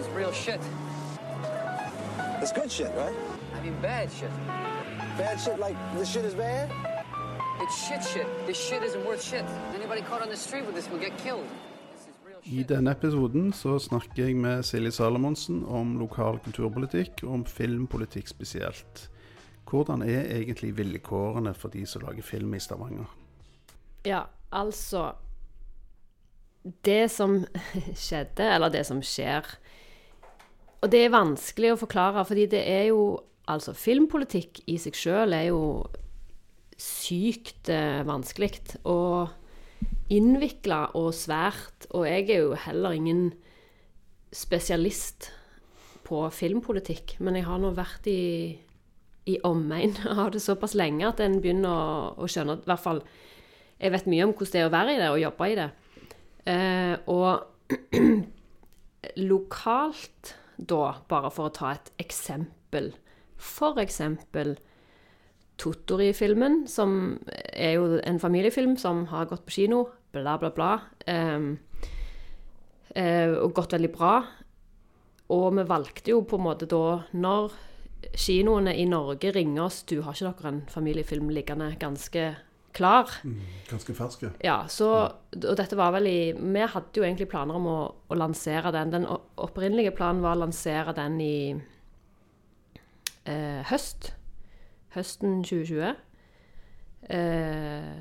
is real shit. It's good shit, right? I mean bad shit. Bad shit like this shit is bad? It's shit shit. This shit isn't worth shit. Anybody caught on the street with this will get killed. I denne episoden så snakker jeg med Silje Salomonsen om lokal kulturpolitikk, og om filmpolitikk spesielt. Hvordan er egentlig vilkårene for de som lager film i Stavanger? Ja, altså Det som skjedde, eller det som skjer Og det er vanskelig å forklare, fordi det er jo Altså, filmpolitikk i seg sjøl er jo sykt eh, vanskelig og innvikla og svært. Og jeg er jo heller ingen spesialist på filmpolitikk, men jeg har nå vært i i omegn av det såpass lenge at en begynner å, å skjønne at i hvert fall jeg vet mye om hvordan det er å være i det og jobbe i det. Eh, og lokalt da, bare for å ta et eksempel For eksempel Tottori-filmen, som er jo en familiefilm som har gått på kino, bla, bla, bla. Um, uh, og gått veldig bra. Og vi valgte jo på en måte da, når kinoene i Norge ringer oss Du har ikke dere en familiefilm liggende ganske klar? Ganske ferske. Ja, så Og dette var vel i Vi hadde jo egentlig planer om å, å lansere den. Den opprinnelige planen var å lansere den i eh, høst. Høsten 2020. Eh,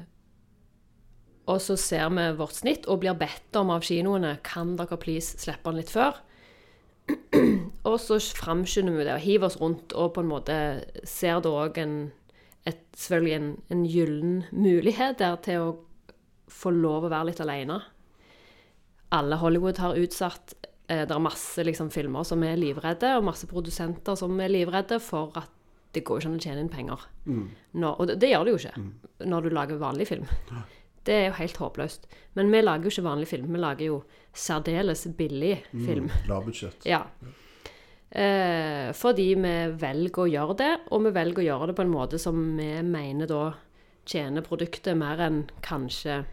og så ser vi vårt snitt og blir bedt om av kinoene Kan dere please slippe den litt før. Og så framskynder vi det og hiver oss rundt og på en måte ser det òg en et, selvfølgelig en, en gyllen mulighet der til å få lov å være litt alene. Alle Hollywood har utsatt eh, Det er masse liksom, filmer som er livredde, og masse produsenter som er livredde for at det går ikke an å tjene inn penger. Nå, og det, det gjør det jo ikke når du lager vanlig film. Det er jo helt håpløst. Men vi lager jo ikke vanlig film, vi lager jo særdeles billig film. Lavbudsjett. Ja. Eh, fordi vi velger å gjøre det, og vi velger å gjøre det på en måte som vi mener da tjener produktet mer enn kanskje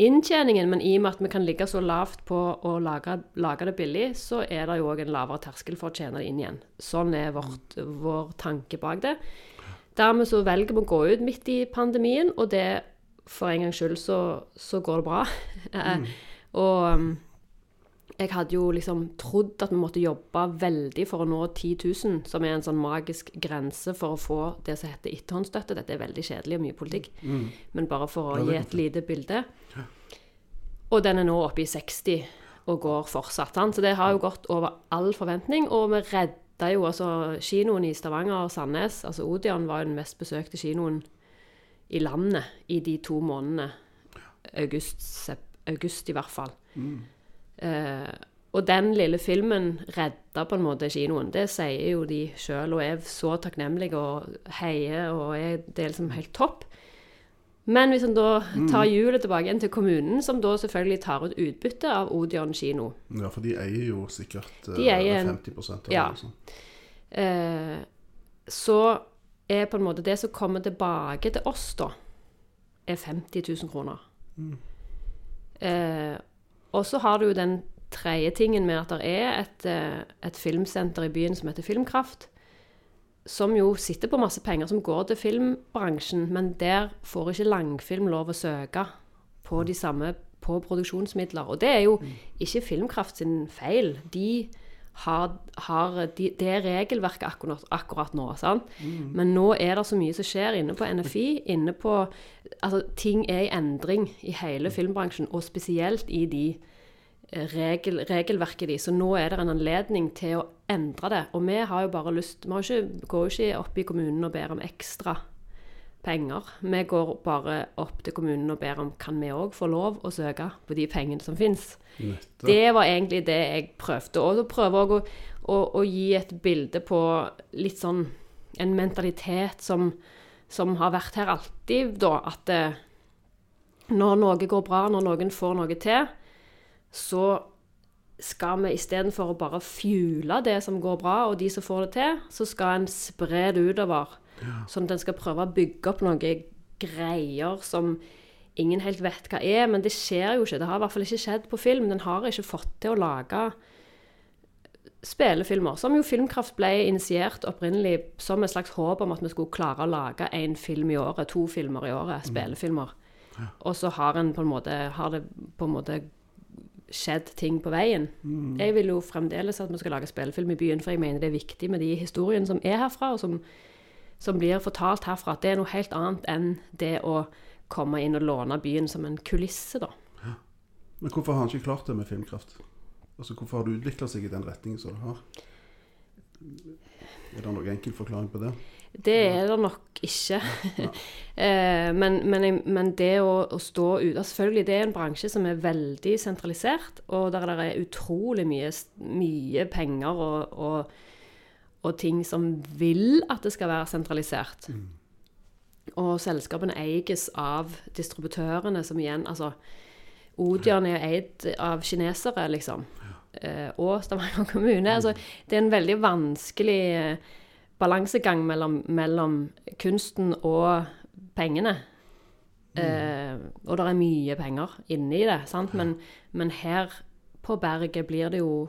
inntjeningen. Men i og med at vi kan ligge så lavt på å lage, lage det billig, så er det jo òg en lavere terskel for å tjene det inn igjen. Sånn er vårt, vår tanke bak det. Dermed så velger vi å gå ut midt i pandemien, og det for en gangs skyld så, så går det bra. Mm. og um, jeg hadde jo liksom trodd at vi måtte jobbe veldig for å nå 10 000, som er en sånn magisk grense for å få det som heter etterhåndsstøtte. Dette er veldig kjedelig og mye politikk, men bare for å Ja, gi et lite bilde. Og den er nå oppe i 60 og går fortsatt. Sant? Så det har jo gått over all forventning. Og vi redda jo altså kinoen i Stavanger og Sandnes. Altså Odeon var jo den mest besøkte kinoen i landet i de to månedene. August, august i hvert fall. Eh, og den lille filmen redda på en måte kinoen. Det sier jo de sjøl, og er så takknemlige og heier, og er, det er liksom helt topp. Men hvis en da tar hjulet tilbake igjen til kommunen, som da selvfølgelig tar ut utbytte av Odeon kino Ja, for de eier jo sikkert De eh, eier 50 av ja. det. Sånn. eh, Så er på en måte det som kommer tilbake til oss, da, er 50 000 kroner. Eh, og så har du jo den tredje tingen med at det er et, eh, et filmsenter i byen som heter Filmkraft, som jo sitter på masse penger som går til filmbransjen, men der får ikke langfilm lov å søke på de samme på produksjonsmidler. Og det er jo ikke Filmkraft sin feil. De har, har de, det er regelverket akkurat, akkurat nå. Sant? Men nå er det så mye som skjer inne på NFI. inne på, altså Ting er i endring i hele filmbransjen, og spesielt i de eh, regel, regelverket de. Så nå er det en anledning til å endre det. Og vi har jo bare lyst Vi går jo ikke opp i kommunen og ber om ekstra penger. Vi går bare opp til kommunen og ber om kan vi òg få lov å søke på de pengene som fins. Det var egentlig det jeg prøvde. Og så prøve også å, å, å gi et bilde på litt sånn en mentalitet som, som har vært her alltid, da. At eh, når noe går bra, når noen får noe til, så skal vi istedenfor å bare fjule det som går bra, og de som får det til, så skal en spre det utover. Sånn at en skal prøve å bygge opp noen greier som ingen helt vet hva er. Men det skjer jo ikke. Det har i hvert fall ikke skjedd på film. Den har ikke fått til å lage spillefilmer, som jo Filmkraft ble initiert opprinnelig som et slags håp om at vi skulle klare å lage én film i året, to filmer i året, spillefilmer. Og så har, en på en måte, har det på en måte skjedd ting på veien. Jeg vil jo fremdeles at vi skal lage spillefilm i byen, for jeg mener det er viktig med de historiene som er herfra, og som, som blir fortalt herfra. At det er noe helt annet enn det å komme inn og låne byen som en kulisse, da. Men hvorfor har han ikke klart det med filmkraft? Altså, Hvorfor har det utvikla seg i den retningen som det har? Er det noen enkel forklaring på det? Det er det nok ikke. Eh, men, men, men det å, å stå ute altså Selvfølgelig, det er en bransje som er veldig sentralisert, og der det er utrolig mye, mye penger og, og, og ting som vil at det skal være sentralisert. Og selskapene eies av distributørene, som igjen Altså, Odion er eid av kinesere, liksom. Eh, og Stavanger kommune. Altså, det er en veldig vanskelig eh, balansegang mellom, mellom kunsten og pengene. Eh, og det er mye penger inni det, sant? Men, men her på berget blir det jo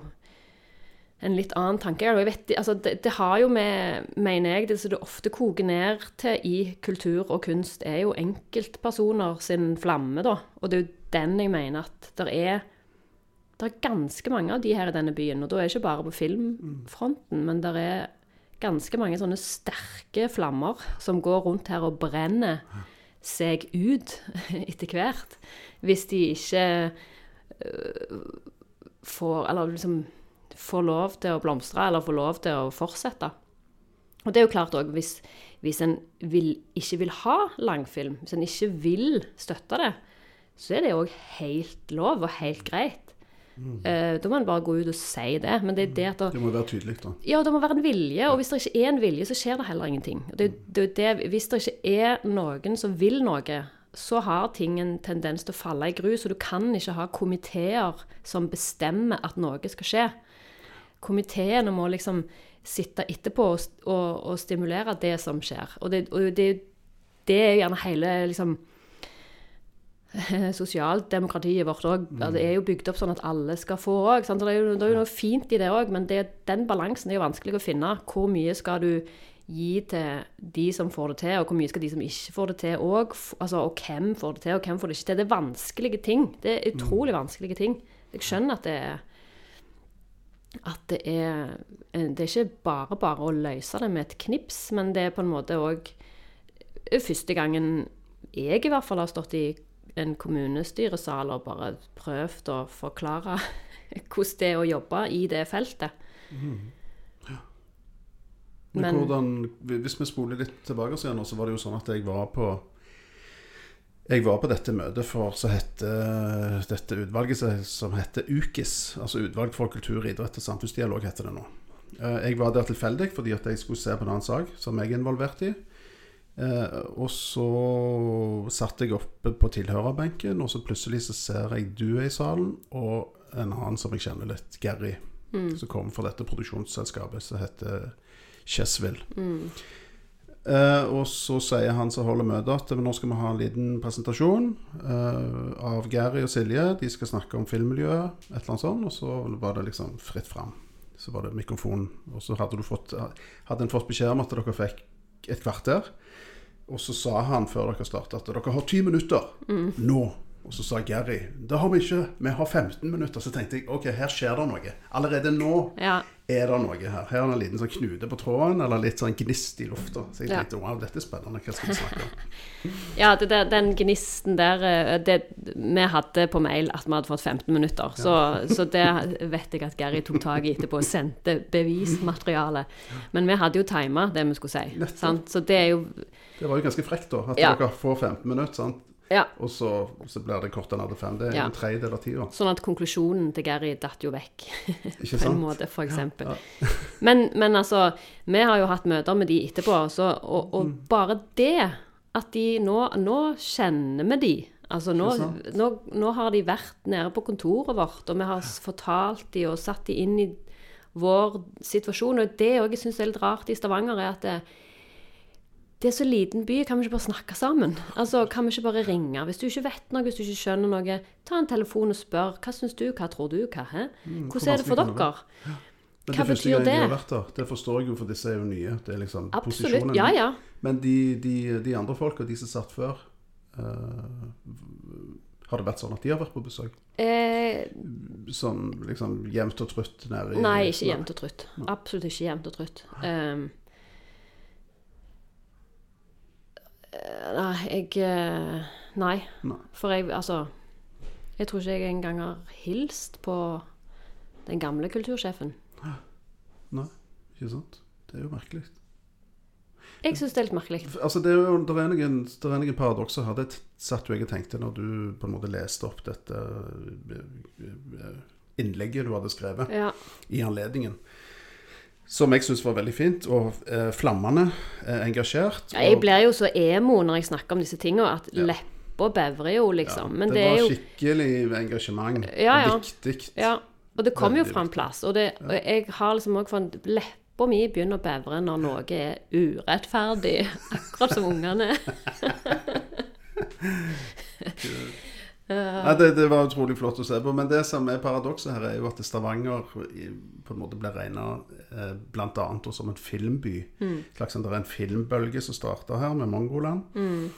en litt annen tanke. Vet, altså, det, det har jo med, mener jeg, det som det ofte koker ned til i kultur og kunst, er jo enkeltpersoner sin flamme, da. Og det er jo den jeg mener at det er Det er ganske mange av de her i denne byen, og da er det ikke bare på filmfronten, men det er ganske mange sånne sterke flammer som går rundt her og brenner seg ut etter hvert. Hvis de ikke øh, får Eller liksom får lov til å blomstre, eller får lov til å fortsette. Og det er jo klart òg, hvis, hvis en vil, ikke vil ha langfilm, hvis en ikke vil støtte det, så er det òg helt lov og helt greit. Eh, da må en bare gå ut og si det. Men det er det at det, må være tydelig, da. ja, det må være en vilje, og hvis det ikke er en vilje, så skjer det heller ingenting. Det, det, er det, hvis det ikke er noen som vil noe, så har ting en tendens til å falle i grus, og du kan ikke ha komiteer som bestemmer at noe skal skje. Komiteene må liksom sitte etterpå og, og, og stimulere det som skjer. Og det, og det, det er gjerne hele liksom Sosialdemokratiet vårt òg. Det er jo bygd opp sånn at alle skal få òg. Det, det er jo noe fint i det òg, men det, den balansen er jo vanskelig å finne. Hvor mye skal du gi til de som får det til, og hvor mye skal de som ikke får det til òg? Altså, og hvem får det til, og hvem får det ikke til? Det er vanskelige ting. Det er utrolig vanskelige ting. Jeg skjønner at det er at det er Det er ikke bare bare å løse det med et knips, men det er på en måte òg første gangen jeg i hvert fall har stått i en kommunestyresal og bare prøvd å forklare hvordan det er å jobbe i det feltet. Men, Men- hvordan, hvis vi spoler litt tilbake så var det jo sånn at jeg var på jeg var på dette møtet for så hette dette utvalget som- heter UKIS, altså Utvalg for kultur, idrett og samfunnsdialog, heter det nå. Eh, Jeg var der tilfeldig fordi at jeg skulle se på en annen sak som jeg er involvert i. Eh, og så satt jeg oppe på tilhørerbenken, og så plutselig så ser jeg du er i salen, og en annen som jeg kjenner litt, Gary, som kommer fra dette produksjonsselskapet som heter Chessville. Eh, og så sier han som holder møtet at nå skal vi ha en liten presentasjon uh, av Gary og Silje. De skal snakke om filmmiljøet, et eller annet sånt. Og så var det liksom fritt fram. Så var det mikrofon. Og så hadde, du fått, hadde en fått beskjed om at dere fikk et kvarter. Og så sa han før dere startet at dere har ti minutter nå. Og så sa Gary det har vi ikke, vi har 15 minutter. Så tenkte jeg ok, her skjer det noe. Allerede nå Ja. er det noe her. Her er det en liten sånn knute på tråden, eller litt sånn gnist i lufta. Så jeg Ja. tenkte wow, dette er spennende. Hva skal vi snakke om? Ja, det det, den gnisten der eh, det, Vi hadde på mail at vi hadde fått 15 minutter. Så, så det vet jeg at Gary tok tak i etterpå og sendte bevismateriale. Men vi hadde jo tima det vi skulle si. Sant? Så det er jo Det var jo ganske frekt, da. At Ja. dere får 15 minutter, sant? Ja. og så, så blir det kortere enn hadde fem. Det er Ja. en tredjedel av tida. Sånn at konklusjonen til Gary datt jo vekk. På en måte, for eksempel. ja. Men, men altså, vi har jo hatt møter med de etterpå, så, og, og Mm. bare det at de nå, nå kjenner vi de. Altså nå, nå, nå har de vært nede på kontoret vårt, og vi har fortalt de og satt de inn i vår situasjon. Og det òg jeg syns er litt rart i Stavanger, er at det, det er så liten by, kan vi ikke bare snakke sammen? Altså, Kan vi ikke bare ringe? Hvis du ikke vet noe, hvis du ikke skjønner noe, ta en telefon og spør. Hva syns du, hva tror du, hva? Hæ? Mm, Hvordan er det for vanskelig kan det dere? Men Hva det betyr gang de har det? vært der, det forstår jeg jo, for disse er jo nye. Det er liksom Absolutt. posisjonen. Ja, ja. Men de, de, de andre folka, de som satt før uh, Har det vært sånn at de har vært på besøk? Eh, Sånn liksom jevnt og trutt nede i nei, ikke jevnt og trutt. Absolutt ikke jevnt og trutt. Um, eh, nei, jeg eh, Nei. Nei. For jeg, altså Jeg tror ikke jeg engang har hilst på den gamle kultursjefen. Nei, ikke sant? Det er jo merkelig. Jeg syns det er litt merkelig. Altså, det er jo det er noen, det er noen paradokser her. Det satt jo jeg og tenkte når du på en måte leste opp dette eh, innlegget du hadde skrevet Ja. i anledningen. Som jeg syns var veldig fint, og eh, flammende eh, engasjert. Ja, Jeg blir jo så emo når jeg snakker om disse tingene, at leppa bevrer jo, liksom. Ja, det, det, var jo skikkelig engasjement. Ja, ja. Viktig. Ja, og det kommer jo fra en plass. Og, det, og jeg har liksom òg fått Leppa mi begynner å bevre når noe er urettferdig, akkurat som ungene. Nei, det, det var utrolig flott å se på. Men det som er paradokset her, er jo at Stavanger på en måte ble regna eh, bl.a. som en filmby. Mm. Slags Det er en filmbølge som starta her, med Mongoland. Mm.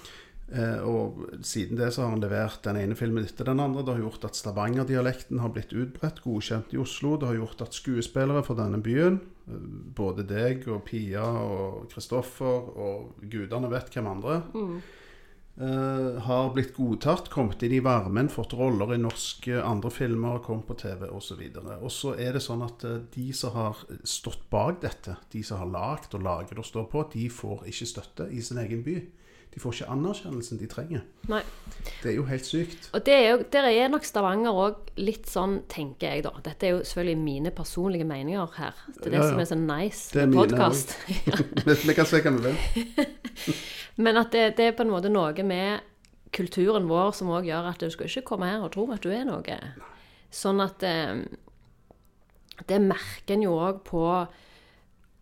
Eh, og siden det så har han levert den ene filmen etter den andre. Det har gjort at Stavanger-dialekten har blitt utbredt, godkjent i Oslo. Det har gjort at skuespillere fra denne byen, eh, både deg og Pia og Kristoffer og gudene vet hvem andre, eh, har blitt godtatt, kommet inn i varmen, fått roller i norske andre filmer, kommet på TV osv. Og så er det sånn at eh, de som har stått bak dette, de som har lagd og laget og står på, de får ikke støtte i sin egen by. De får ikke anerkjennelsen de trenger. Nei. Det er jo helt sykt. Og det er jo, der er nok Stavanger òg litt sånn, tenker jeg da. Dette er jo selvfølgelig mine personlige meninger her. Det er det Ja, ja. som er så nice med podkast. Vi vi kan se hva vi vil. Men at det, det er på en måte noe med kulturen vår som òg gjør at du skal ikke komme her og tro at du er noe. Sånn at eh, Det merker en jo òg på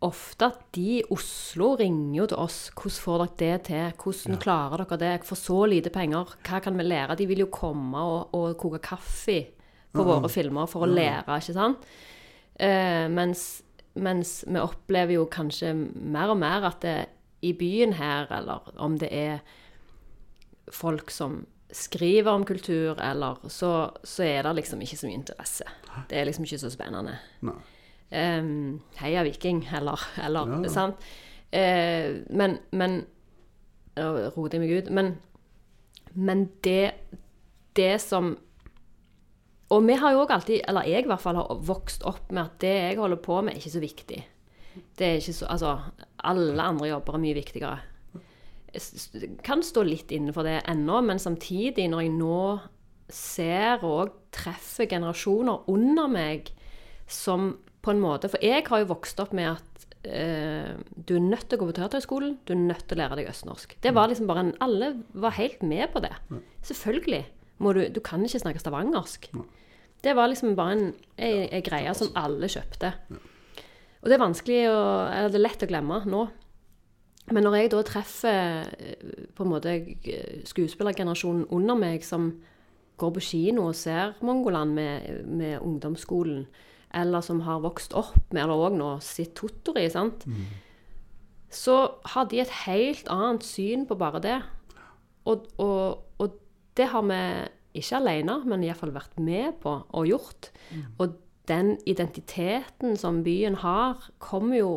ofte at de i Oslo ringer jo til oss. 'Hvordan får dere det til? Hvordan klarer dere det? For så lite penger. Hva kan vi lære?' De vil jo komme og, og koke kaffe på våre filmer for å lære, ikke sant? Eh, mens, mens vi opplever jo kanskje mer og mer at det i byen her, eller om det er folk som skriver om kultur, eller så, så er det liksom ikke så mye interesse. Det er liksom ikke så spennende. Nei. Heia Viking, eller, eller Ja, sant? Eh, men men roter jeg meg ut. Men, men det, det som Og vi har jo òg alltid, eller jeg i hvert fall, har vokst opp med at det jeg holder på med, er ikke så viktig. Det er ikke så Altså, alle andre jobber er mye viktigere. Jeg kan stå litt innenfor det ennå, men samtidig, når jeg nå ser og treffer generasjoner under meg som på en måte For jeg har jo vokst opp med at eh, du er nødt til å gå på teaterhøgskolen, du er nødt til å lære deg østnorsk. Det var liksom bare en, Alle var helt med på det. Selvfølgelig. Må du, du kan ikke snakke stavangersk. Det var liksom bare en, en, en greie som alle kjøpte. Og det er vanskelig å Eller det er lett å glemme nå. Men når jeg da treffer eh, på en måte skuespillergenerasjonen under meg som går på kino og ser Mongoland med, med ungdomsskolen, eller som har vokst opp med, eller òg nå sitt Totori, sant, så har de et helt annet syn på bare det. Og, og, og det har vi ikke alene, men iallfall vært med på og gjort. Og den identiteten som byen har, kommer jo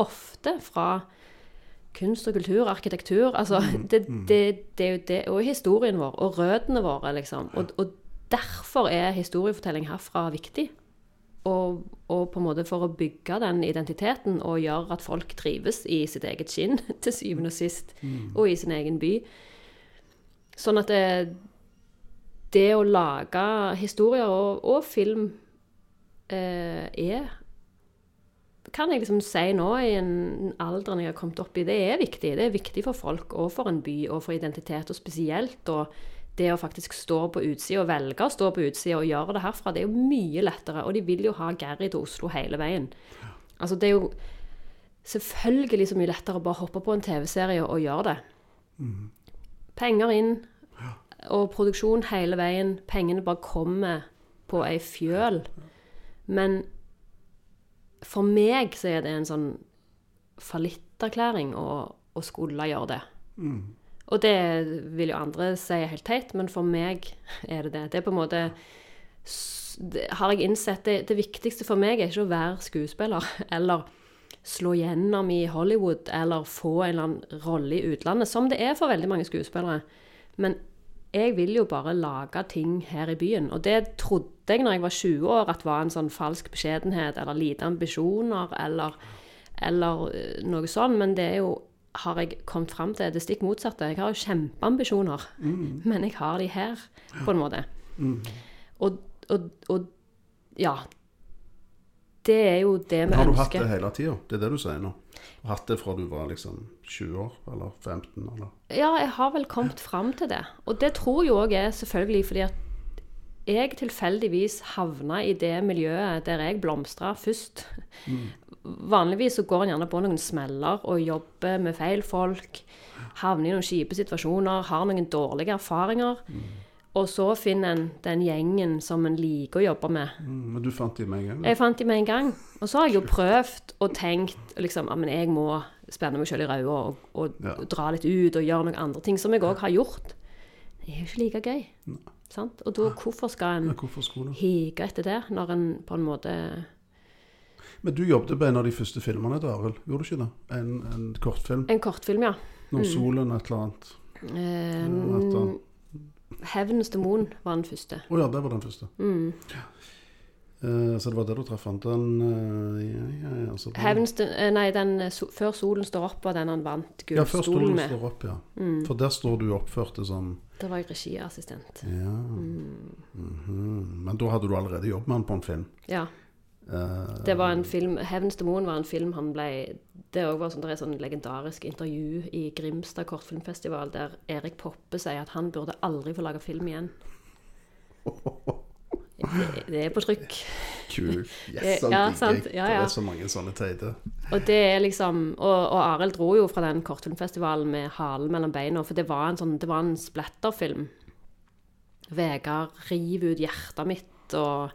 ofte fra kunst og kultur, arkitektur. Altså, det, det, det er jo det, og historien vår, og røttene våre, liksom. Og, og derfor er historiefortelling herfra viktig. Og, og på en måte for å bygge den identiteten og gjøre at folk trives i sitt eget skinn, til syvende og sist, og i sin egen by. Sånn at det, det å lage historier og, og film eh, er Kan jeg liksom si nå, i en alderen jeg har kommet opp i, det er viktig. Det er viktig for folk og for en by og for identitet, og spesielt og det å faktisk stå på utsida og velge å stå på utsida og gjøre det herfra, det er jo mye lettere. Og de vil jo ha Gary til Oslo hele veien. Altså, det er jo selvfølgelig så mye lettere å bare hoppe på en TV-serie og gjøre det. Penger inn, og produksjon hele veien. Pengene bare kommer på ei fjøl. Men For meg så er det en sånn fallitterklæring å, å skulle gjøre det. Og det vil jo andre si er helt teit, men for meg er det det. Det er på en måte det, Har jeg innsett det, det viktigste for meg er ikke å være skuespiller eller slå gjennom i Hollywood eller få en eller annen rolle i utlandet, som det er for veldig mange skuespillere. Men jeg vil jo bare lage ting her i byen. Og det trodde jeg når jeg var 20 år at var en sånn falsk beskjedenhet eller lite ambisjoner eller, eller eh, noe sånn. Men det er jo, har jeg kommet fram til, det stikk motsatte. Jeg har jo kjempeambisjoner, men jeg har de her, på en måte. Og, og, og ja. Det er jo det vi ønsker. Har du hatt det hele tida? Det er det du sier nå? Hatt det fra du var liksom 20 år, eller 15, eller Ja, jeg har vel kommet fram til det. Og det tror jeg òg er selvfølgelig fordi at jeg tilfeldigvis havna i det miljøet der jeg blomstra først. Vanligvis så går en gjerne på noen smeller og jobber med feil folk. Havner i noen kjipe situasjoner, har noen dårlige erfaringer. Og så finner en den gjengen som en liker å jobbe med. mm, Men du fant de med en gang? Jeg fant de med en gang. Og så har jeg jo prøvd og tenkt liksom, at jeg må spenne meg sjøl i ræva og, og Ja. dra litt ut og gjøre noen andre ting, som jeg òg har gjort. Det er jo ikke like gøy. Sant? Og da, hvorfor skal en du? hige etter det, når en på en måte Men du jobbet på en av de første filmene, Daril. Gjorde du ikke det? En, en kortfilm? En kortfilm, ja. Når solen et eller annet Eh? 'Hevnens demon' var den første. Å ja, det var den første. Mm. Eh, så det var det du traff han. Den eh, ja, ja, ja, så. 'Hevnens eh, Nei, den so, 'Før solen står opp' var den han vant Ja, før solen med. står opp, ja. Mm. For der står du oppført til som Da var jeg regiassistent. Ja. Mhm. Men da hadde du allerede jobbet med han på en film? Ja. Uh, Det var en film, 'Hevns demon' var en film han ble Det var sånn, det er sånn legendarisk intervju i Grimstad kortfilmfestival der Erik Poppe sier at han burde aldri få lage film igjen. Det, det er på trykk. Kult. Yes, ja, sant. Ja, Ja, Det er så mange sånne teite. Og det er liksom Og, og Arild dro jo fra den kortfilmfestivalen med halen mellom beina, for det var en sånn Det var en splatterfilm. Vegard river ut hjertet mitt, og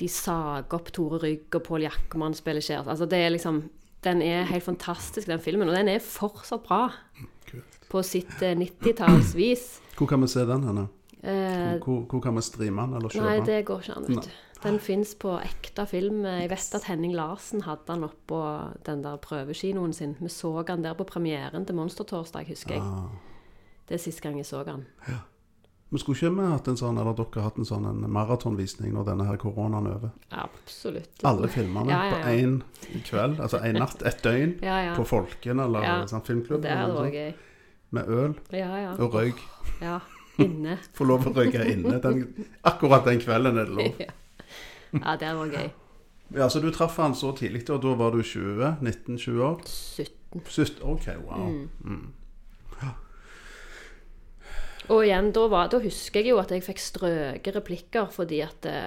de sager opp Tore Rygg, og Pål Jackman spiller skjer Altså, det er liksom Den er helt fantastisk, den filmen, og den er fortsatt bra. Kult. På sitt eh, 90-tallsvis. Hvor kan vi se den henne? Eh, Hvor, hvor kan vi streame den eller kjøpe Nei, det går ikke an, vet du. Den fins på ekte film. Jeg vet at Henning Larsen hadde den oppå den der prøvekinoen sin. Vi så den der på premieren til Monstertorsdag, husker jeg. Ah. Det er sist gang jeg så den. Ja. Men skulle ikke vi hatt en sånn, eller dere hatt en sånn en maratonvisning når denne her koronaen er over? Absolutt. Alle filmene Ja, ja, på én kveld, altså én natt, ett døgn, på Folken eller Ja. sånn filmklubb, Det hadde det vært gøy. med øl Ja, ja. og røyk. ja. Inne. Få lov å røyke inne. Den, akkurat den kvelden er det lov. Ja, ja det var gøy. Ja, Så du traff han så tidlig, og da var du 20? 19-20 år? 17. 17, OK, wow. Mm. Og igjen, da, var, da husker jeg jo at jeg fikk strøke replikker fordi at det,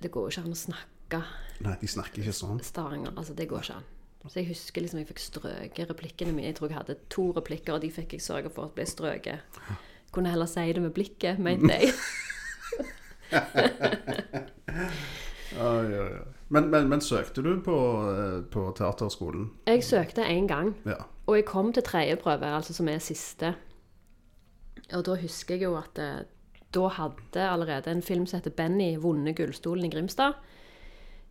det går jo ikke an å snakke Nei, de snakker ikke sånn. Stavanger. Altså, det går ikke an. Så jeg husker liksom jeg fikk strøket replikkene mine. Jeg tror jeg hadde to replikker, og de fikk jeg sørge for at ble strøket. Kunne heller si det med blikket, mente jeg. Oi, oi, oi. Men, men, men søkte du på, eh, på teaterskolen? Jeg søkte én gang, Ja. og jeg kom til tredje prøve, altså som er siste. Og da husker jeg jo at eh, da hadde allerede en film som heter Benny vunnet Gullstolen i Grimstad.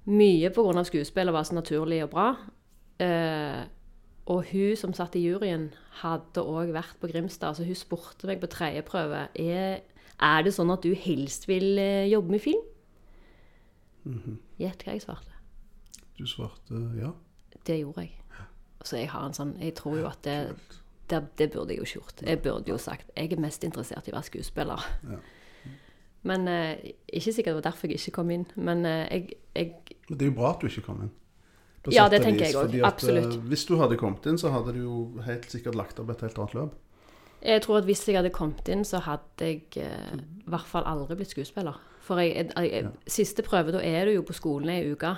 Mye pga. skuespillet var så naturlig og bra. Eh, og hun som satt i juryen, hadde òg vært på Grimstad, så hun spurte meg på tredje prøve er, er det sånn at du helst vil eh, jobbe med film. Gjett hva jeg svarte. Du svarte ja. Det gjorde jeg. Så jeg har en sånn Jeg tror jo at det, det, det burde jeg jo ikke gjort. Jeg burde jo sagt jeg er mest interessert i å være skuespiller. Ja. Men eh, Ikke sikkert det var derfor jeg ikke kom inn, men eh, jeg, jeg Men det er jo bra at du ikke kom inn. Ja, det tenker vis, jeg at, Absolutt. eh, hvis du hadde kommet inn, så hadde du jo helt sikkert lagt opp et helt annet løp. Jeg tror at hvis jeg hadde kommet inn, så hadde jeg eh, i hvert fall aldri blitt skuespiller. For jeg, jeg, jeg, siste prøve, da er du jo på skolen ei uke.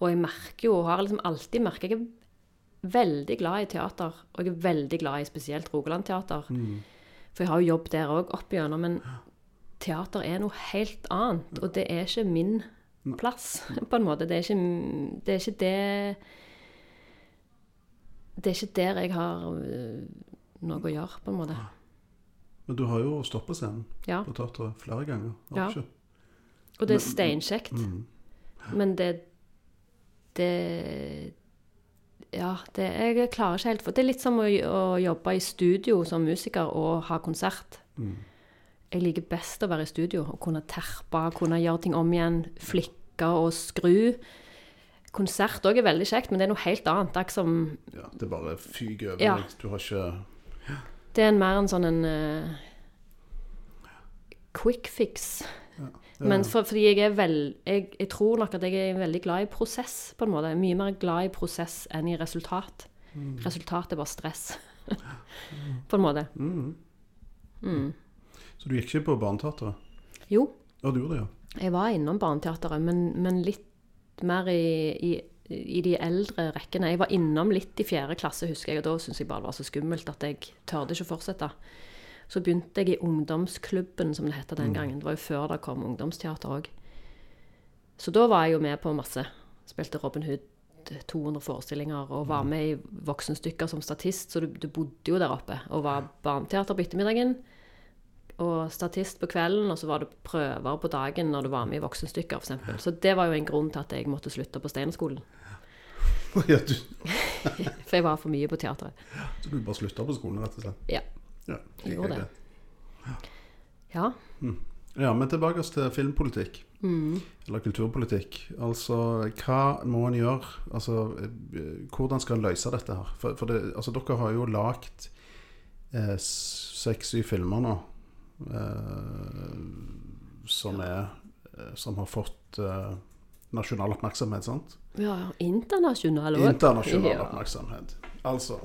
Og jeg merker jo, og har liksom alltid merket Jeg er veldig glad i teater. Og jeg er veldig glad i spesielt Rogaland Teater. For jeg har jo jobb der òg opp igjennom. Men teater er noe helt annet. Og det er ikke min plass, på en måte. Det er ikke det, er ikke det Det er ikke der jeg har øh, noe å gjøre, på en måte. Men du har jo på scenen Ja. på teatret flere ganger. har Ja. ikke? Og det er steinkjekt. Mm. Men det Det Ja, det, jeg klarer ikke helt For det er litt som å, å jobbe i studio som musiker og ha konsert. Mm. Jeg liker best å være i studio og kunne terpe, kunne gjøre ting om igjen, flikke og skru. Konsert òg er veldig kjekt, men det er noe helt annet. Det er ikke som Ja, det bare fyker over Ja. Du har ikke Det er en mer en sånn en uh, quick fix. Men for, fordi jeg er vel jeg, jeg tror nok at jeg er veldig glad i prosess, på en måte. Jeg er Mye mer glad i prosess enn i resultat. Resultat er bare stress. på en måte. Mm. Så du gikk ikke på Barneteatret? Jo, Ja, du gjorde det, ja. jeg var innom Barneteatret, men, men litt mer i, i, i de eldre rekkene. Jeg var innom litt i fjerde klasse, husker jeg, og da syntes jeg bare det var så skummelt at jeg tørde ikke å fortsette. Så begynte jeg i ungdomsklubben, som det het den gangen. Det var jo før det kom ungdomsteater òg. Så da var jeg jo med på masse. Spilte Robin Hood 200 forestillinger og var med i voksenstykker som statist, så du, du bodde jo der oppe. Og var barneteater på ettermiddagen og statist på kvelden, og så var det prøver på dagen når du var med i voksenstykker, f.eks. Så det var jo en grunn til at jeg måtte slutte på Steinerskolen. ja du, For jeg var for mye på teatret. så du bare slutta på skolen, rett og slett? Ja. Ja, Jeg gjorde det. greit. Ja. Ja, men tilbake til filmpolitikk. Mm. Eller kulturpolitikk. Altså, hva må en gjøre? Altså, eh, hvordan skal en løse dette her? For, for det, altså, dere har jo lagd eh, seks-syv filmer nå som er eh, Som har fått eh, nasjonal oppmerksomhet, sant? ja internasjonal òg. Internasjonal Ja. oppmerksomhet. Altså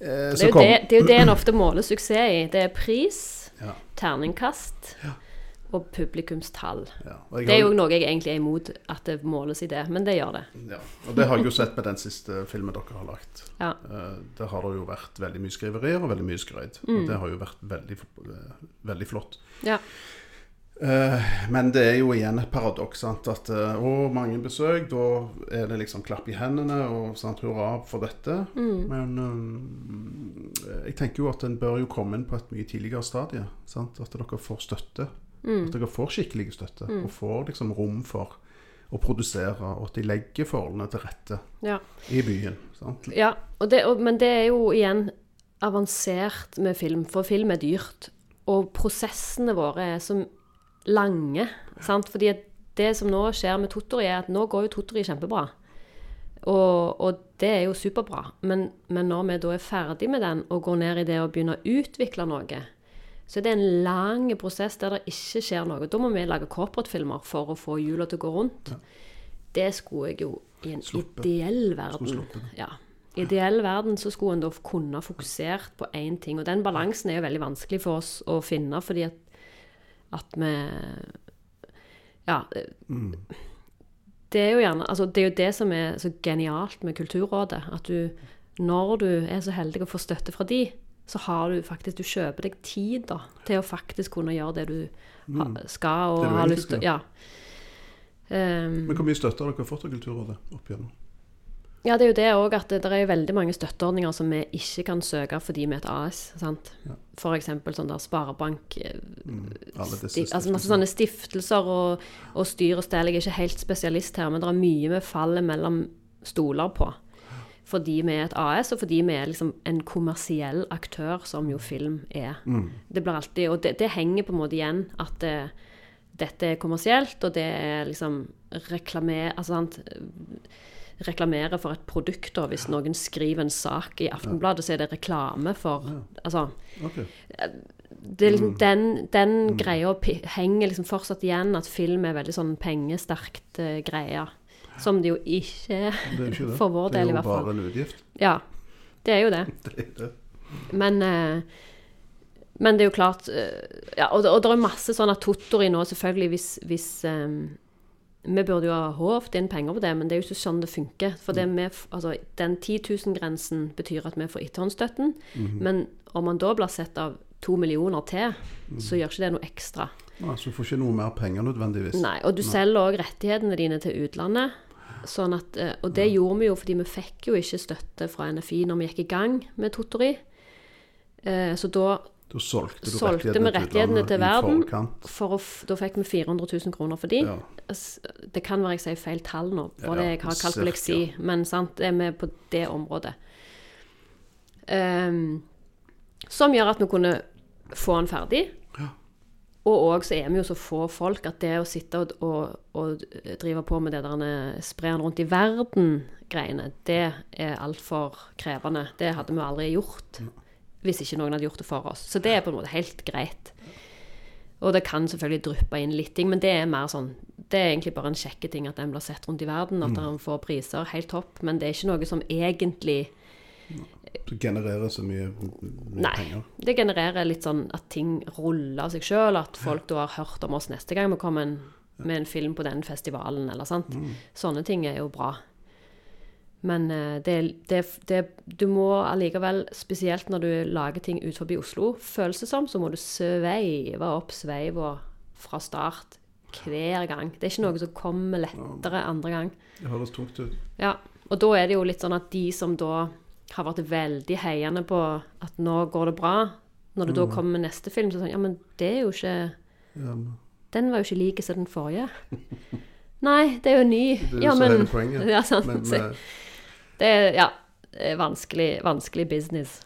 eh, Det er, det, det er jo det en ofte måler suksess i. Det er pris, Ja, terningkast og publikumstall. ja. Og Det er jo noe jeg egentlig er imot at det måles i det, men det gjør det. Ja, og det har jeg jo sett med den siste filmen dere har lagt. Ja. Eh, Der har det jo vært veldig mye skriverier og veldig mye skryt. Mm. Og det har jo vært veldig, eh, veldig flott. Ja. Eh, Men det er jo igjen et paradoks. sant, At å, mange besøk, da er det liksom klapp i hendene og sant, hurra for dette. Mm. Men um, jeg tenker jo at en bør jo komme inn på et mye tidligere stadie. Sant? At dere får støtte. Mm. At dere får skikkelig støtte. Og får liksom rom for å produsere, og at de legger forholdene til rette ja. i byen. Sant? Ja, og det, og, men det er jo igjen avansert med film, for film er dyrt. Og prosessene våre er så lange. Sant? Fordi det som nå skjer med Tottori, er at nå går jo Tottori kjempebra. Og, og det er jo superbra. Men, men når vi da er ferdig med den og går ned i det å begynne å utvikle noe, så er det en lang prosess der det ikke skjer noe. Da må vi lage corporate-filmer for å få hjula til å gå rundt. Det skulle jeg jo i en Sluppe. ideell verden. Ja. I ideell verden så skulle en da kunne fokusert på én ting. Og den balansen er jo veldig vanskelig for oss å finne, fordi at, at vi Ja. Det er jo gjerne Altså, det er jo det som er så genialt med Kulturrådet. At du, når du er så heldig å få støtte fra de, så har du faktisk Du kjøper deg tid da, til å faktisk kunne gjøre det du ha, skal og har lyst til. Ja. Um, Men hvor mye støtte har dere fått av Kulturrådet opp igjennom? Ja, det er jo det òg at det, det er veldig mange støtteordninger som vi ikke kan søke fordi vi er et AS. sant? Ja. Eksempel sånn der sparebank mm, Alle sti, Altså masse sånne stiftelser og, og styr og stell. Jeg er ikke helt spesialist her, men det er mye vi faller mellom stoler på. Fordi vi er et AS, og fordi vi er liksom en kommersiell aktør, som jo film er. Mm. Det blir alltid, Og det, det henger på en måte igjen at det, dette er kommersielt, og det er liksom reklamer... Altså sant reklamere for et produkt. Da. Hvis noen skriver en sak i Aftenbladet, så er det reklame for Altså, Okay. det liksom den, den Mm. greia henger liksom fortsatt igjen, at film er veldig sånn pengesterkt uh, greie. Som det jo ikke er Det er jo ikke det. for vår del, i hvert fall. Det er jo bare en utgift. Ja, det er jo det. Det er det. Men, eh, men det er jo klart eh, ja, og, og det er masse sånn at Tottori nå, selvfølgelig, hvis, hvis um, Vi burde jo ha håvt inn penger på det, men det er jo ikke sånn det funker. For det med, altså, den 10 000-grensen betyr at vi får etterhåndsstøtten. Men om man da blir sett av to millioner til, så gjør ikke det noe ekstra. Ja, så du får ikke noe mer penger nødvendigvis. Nei, og du selger òg rettighetene dine til utlandet. Sånn at, eh, og det gjorde vi jo fordi vi fikk jo ikke støtte fra NFI når vi gikk i gang med Totori. Eh, Så da, Da solgte du Solgte vi rettighetene, til, til verden. for å, da fikk vi 400 000 kroner for de. Ja. Det kan være jeg sier feil tall nå, Ja, for det jeg har kalkuleksi, men sant, er vi på det området. Um, som gjør at vi kunne få den ferdig. Og òg så er vi jo så få folk at det å sitte og, og, og drive på med det der spre den rundt i verden-greiene, det er altfor krevende. Det hadde vi aldri gjort hvis ikke noen hadde gjort det for oss. Så det er på en måte helt greit. Og det kan selvfølgelig dryppe inn litt ting, men det er mer sånn Det er egentlig bare en kjekke ting at den blir sett rundt i verden, at han får priser. Helt topp. Men det er ikke noe som egentlig Du genererer så mye, mye Nei. penger. Det genererer litt sånn at ting ruller av seg sjøl, at folk da har hørt om oss neste gang vi kommer en, med en film på den festivalen, eller sant. Sånne ting er jo bra. Men eh, det, det, det, du må allikevel, spesielt når du lager ting ut forbi Oslo, føles det som, så må du sveive opp sveiva fra start hver gang. Det er ikke noe som kommer lettere andre gang. Det høres tungt ut. Ja, og da er det jo litt sånn at de som da har vært veldig heiende på at nå går det bra, når det da kommer med neste film, så er det sånn Ja, men det er jo ikke Ja, men Den var jo ikke lik som den forrige. Nei, det er jo ny. det er Ja, men hele poenget. Ja, sant. Men, Så eh, det er Ja. Vanskelig, vanskelig business.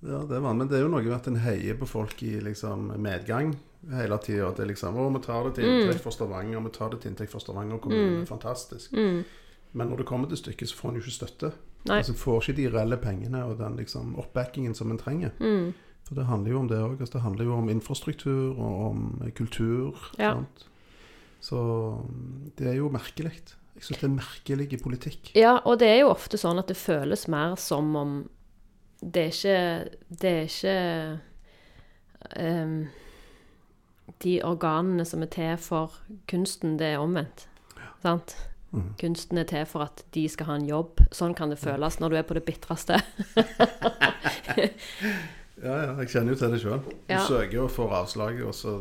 ja, det er vanlig. Men det er jo noe med at en heier på folk i liksom medgang hele tida. At det er liksom Å, vi tar det til Mm. inntekt for Stavanger, vi tar det til inntekt for Stavanger kommune. Det Fantastisk. Fantastisk. Men når det kommer til stykket, så får en jo ikke støtte. Nei. Altså, får ikke de reelle pengene og den liksom oppbackingen som en trenger. Mm. For det handler jo om det òg. Altså, det handler jo om infrastruktur og om kultur. Ja. Sant? Så mm, det er jo merkelig. Jeg syns det er merkelig politikk. Ja, og det er jo ofte sånn at det føles mer som om det er ikke Det er ikke um, De organene som er til for kunsten, det er omvendt. Sant? Mm. Kunsten er til for at de skal ha en jobb. Sånn kan det føles når du er på det bitreste. Ja, ja, jeg kjenner jo til det sjøl. Du Ja. søker og får avslag, og så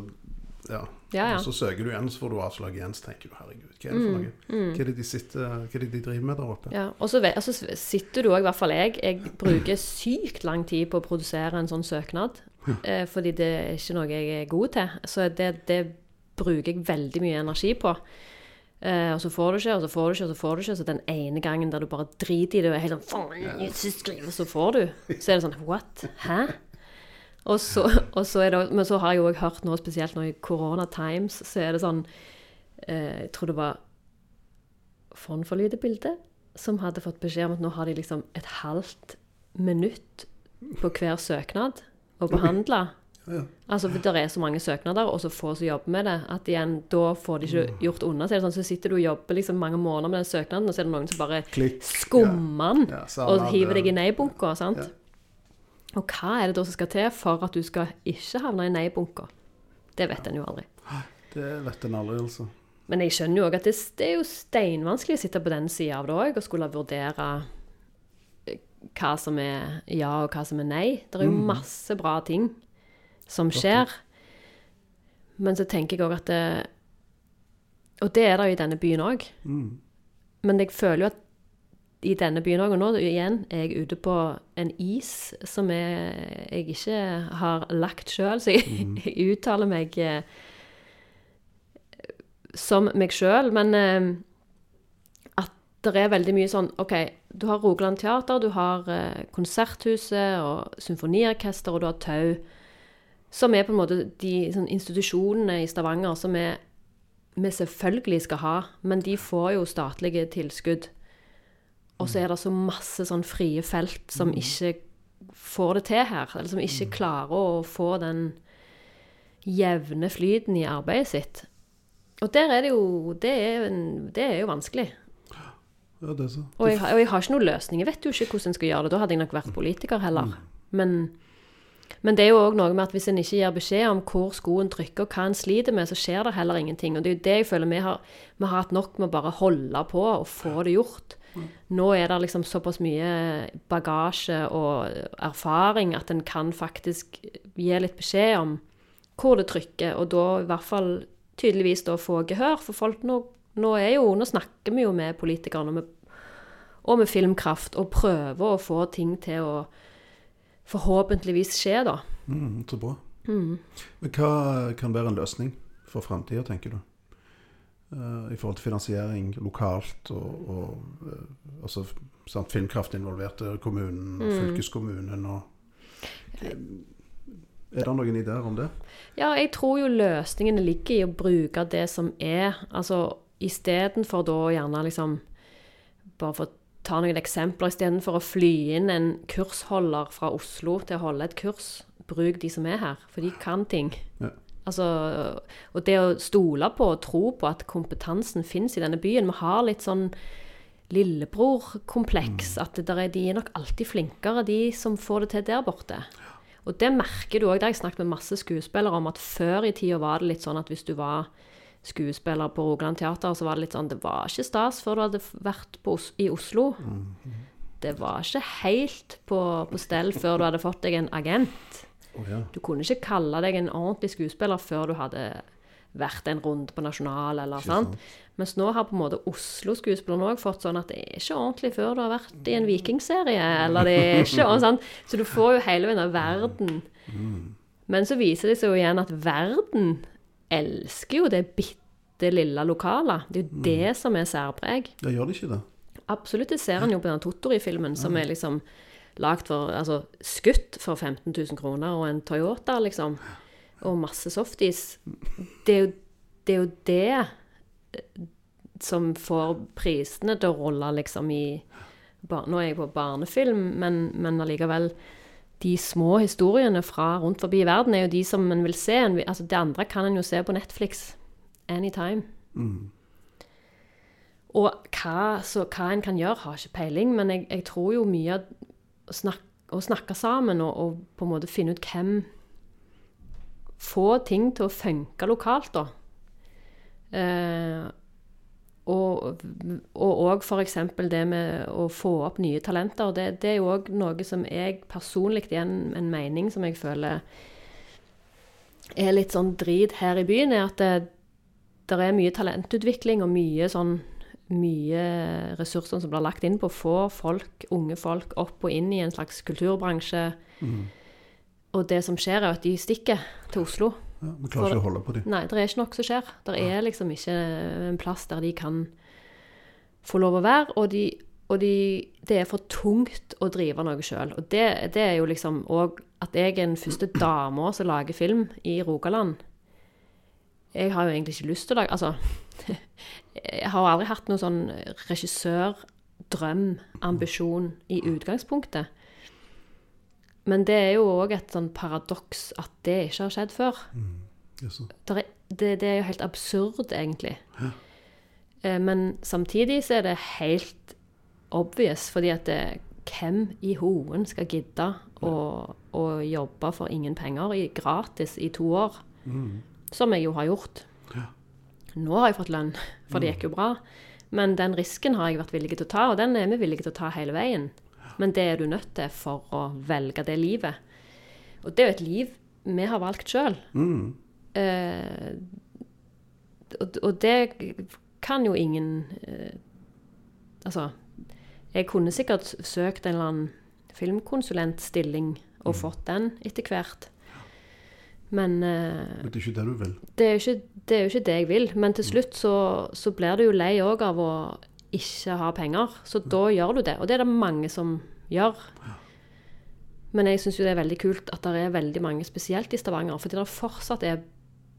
ja. Ja, ja. Og så søker du igjen, så får du avslag igjen. Så tenker du herregud, hva er det for noe? Hva er det de sitter, hva er det de driver med der oppe? Mm, Ja, og så altså, sitter du òg, i hvert fall jeg, jeg bruker sykt lang tid på å produsere en sånn søknad. Eh, fordi det er ikke noe jeg er god til. Så det, det bruker jeg veldig mye energi på. Eh, og så får du ikke, og så får du ikke, og så får du ikke. Så den ene gangen der du bare driter i det og er helt sånn faen, så får du. Så er det sånn What? Hæ? Og så, og så det, men så har jeg jo òg hørt nå, spesielt nå i Corona Times, så er det sånn eh, Jeg tror det var Fond for lite bilde som hadde fått beskjed om at nå har de liksom et halvt minutt på hver søknad å behandle. Ja. Altså, for Det er så mange søknader, og så få som jobber med det, at igjen, da får de ikke gjort unna. Så sånn, så sitter du og jobber liksom mange måneder med den søknaden, og så er det noen som bare Klikk. skummer den Ja, ja, og hiver deg i nei-bunker. sant? Og hva er det da som skal til for at du skal ikke havne i nei-bunker? Det vet en jo aldri. Det vet en aldri, altså. Men jeg skjønner jo òg at det, det er jo steinvanskelig å sitte på den sida av det òg, og skulle vurdere eh, hva som er ja, og hva som er nei. Det er jo masse bra ting som skjer. Men så tenker jeg òg at det Og det er det jo i denne byen òg. Mm. Men jeg føler jo at i denne byen òg, og nå igjen er jeg ute på en is som jeg, jeg ikke har lagt sjøl, så jeg, jeg uttaler meg eh, som meg sjøl, men eh, at det er veldig mye sånn OK, du har Rogaland Teater, du har eh, Konserthuset og symfoniorkester, og du har Tau, som er på en måte de sånn, institusjonene i Stavanger som vi, vi selvfølgelig skal ha, men de får jo statlige tilskudd. Og så er det så masse sånn frie felt som ikke får det til her, eller som ikke klarer å få den jevne flyten i arbeidet sitt. Og der er det jo Det er, en- det er jo vanskelig. Ja, det er så. Og jeg, har- og jeg har ikke noen løsning. Jeg vet jo ikke hvordan en skal gjøre det. Da hadde jeg nok vært politiker heller. Men, men det er jo òg noe med at hvis en ikke gir beskjed om hvor skoen trykker, og hva en sliter med, så skjer det heller ingenting. Og det er jo det jeg føler vi har, vi har hatt nok med å bare holde på og få det gjort. Nå er det liksom såpass mye bagasje og erfaring at en kan faktisk gi litt beskjed om hvor det trykker, og da i hvert fall tydeligvis da få gehør. For folk nå, nå er jo Nå snakker vi jo med politikerne og med, og med Filmkraft og prøver å få ting til å forhåpentligvis skje, da. Mm, så bra. Men hva kan være en løsning for framtida, tenker du? Uh, I forhold til finansiering lokalt og, og uh, altså, sant, Filmkraft involverte kommunen, og fylkeskommunen og Er det noen ideer om det? Ja, jeg tror jo løsningene ligger i å bruke det som er. Altså istedenfor da gjerne liksom Bare for ta noen eksempler. Istedenfor å fly inn en kursholder fra Oslo til å holde et kurs, bruk de som er her. For de kan ting. Ja. Altså, og det å stole på og tro på at kompetansen fins i denne byen Vi har litt sånn lillebror-kompleks. At er, de er nok alltid flinkere, de som får det til der borte. Og det merker du òg. Det har jeg snakket med masse skuespillere om, at før i tida var det litt sånn at hvis du var skuespiller på Rogaland Teater, så var det litt sånn Det var ikke stas før du hadde vært på, Os- i Oslo. Det var ikke helt på, på stell før du hadde fått deg en agent. Oh, ja. Du kunne ikke kalle deg en ordentlig skuespiller før du hadde vært en runde på Nasjonal, eller sant. sant. Mens nå har på en måte Oslo-skuespillerne òg fått sånn at det er ikke ordentlig før du har vært i en vikingserie, eller det er ikke og sant? Så du får jo hele denne verden. Men så viser det seg jo igjen at verden elsker jo det bitte lille lokale. Det er jo det som er særpreg. Ja, gjør de ikke det? Absolutt, det ser en jo på den Tottori-filmen, som er liksom lagd for Altså skutt for 15 000 kroner, og en Toyota, liksom. Og masse softis. Det er jo det, er jo det eh, som får prisene til å rulle, liksom, i Nå er jeg på barnefilm, men, men allikevel De små historiene fra rundt forbi i verden er jo de som en vil se. Altså, det andre kan en jo se på Netflix anytime. Og hva, så, hva en kan gjøre, har ikke peiling, men jeg, jeg tror jo mye å snakke, å snakke sammen og, og på en måte finne ut hvem Få ting til å funke lokalt, da. Eh, og òg f.eks. det med å få opp nye talenter. Det, det er jo òg noe som jeg personlig er en, en mening som jeg føler er litt sånn drit her i byen, er at det, det er mye talentutvikling og mye sånn mye ressurser som blir lagt inn på å få folk, unge folk opp og inn i en slags kulturbransje. Og det som skjer, er at de stikker til Oslo. Ja, Vi klarer ikke å holde på dem. Nei, det er ikke nok som skjer. Det er liksom ikke en plass der de kan få lov å være. Og, de, og de, det er for tungt å drive noe sjøl. Og det, det er jo liksom òg at jeg er den første dama som lager film i Rogaland. Jeg har jo egentlig ikke lyst til å lage Altså, jeg har aldri hatt noen sånn regissørdrøm, ambisjon, i utgangspunktet. Men det er jo òg et sånn paradoks at det ikke har skjedd før. Mm. Der er, det, det er jo helt absurd, egentlig. Eh, Men samtidig så er det helt obvious, fordi at det, hvem i hoen skal gidde å, å jobbe for ingen penger i, gratis i to år? Som jeg jo har gjort. Nå har jeg fått lønn, for det gikk jo bra. Men den risken har jeg vært villig til å ta, og den er vi villige til å ta hele veien. Men det er du nødt til for å velge det livet. Og det er jo et liv vi har valgt sjøl. Eh, og, og det kan jo ingen eh, Altså, jeg kunne sikkert søkt en eller annen filmkonsulentstilling og fått den etter hvert. Men eh, Men det er ikke det du vil. det, er jo ikke, ikke det jeg vil. Men til slutt så, så blir du jo lei òg av å ikke har penger. Så da gjør du det. Og det er det mange som gjør. Men jeg syns jo det er veldig kult at det er veldig mange, spesielt i Stavanger, fordi det fortsatt er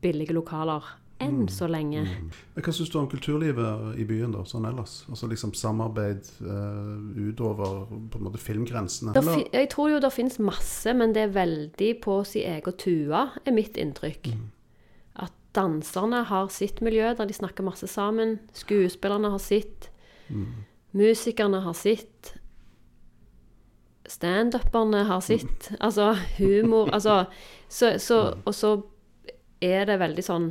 billige lokaler enn så lenge. Mm. Hva syns du om kulturlivet i byen, da, sånn ellers? Altså liksom samarbeid uh, utover på en måte filmgrensene? Jeg tror jo det finnes masse, men det er veldig på sin egen tue, er mitt inntrykk. At danserne har sitt miljø der de snakker masse sammen. Skuespillerne har sitt. Musikerne har sitt. Standuperne har sitt. Altså humor Altså så, så, Og så er det veldig sånn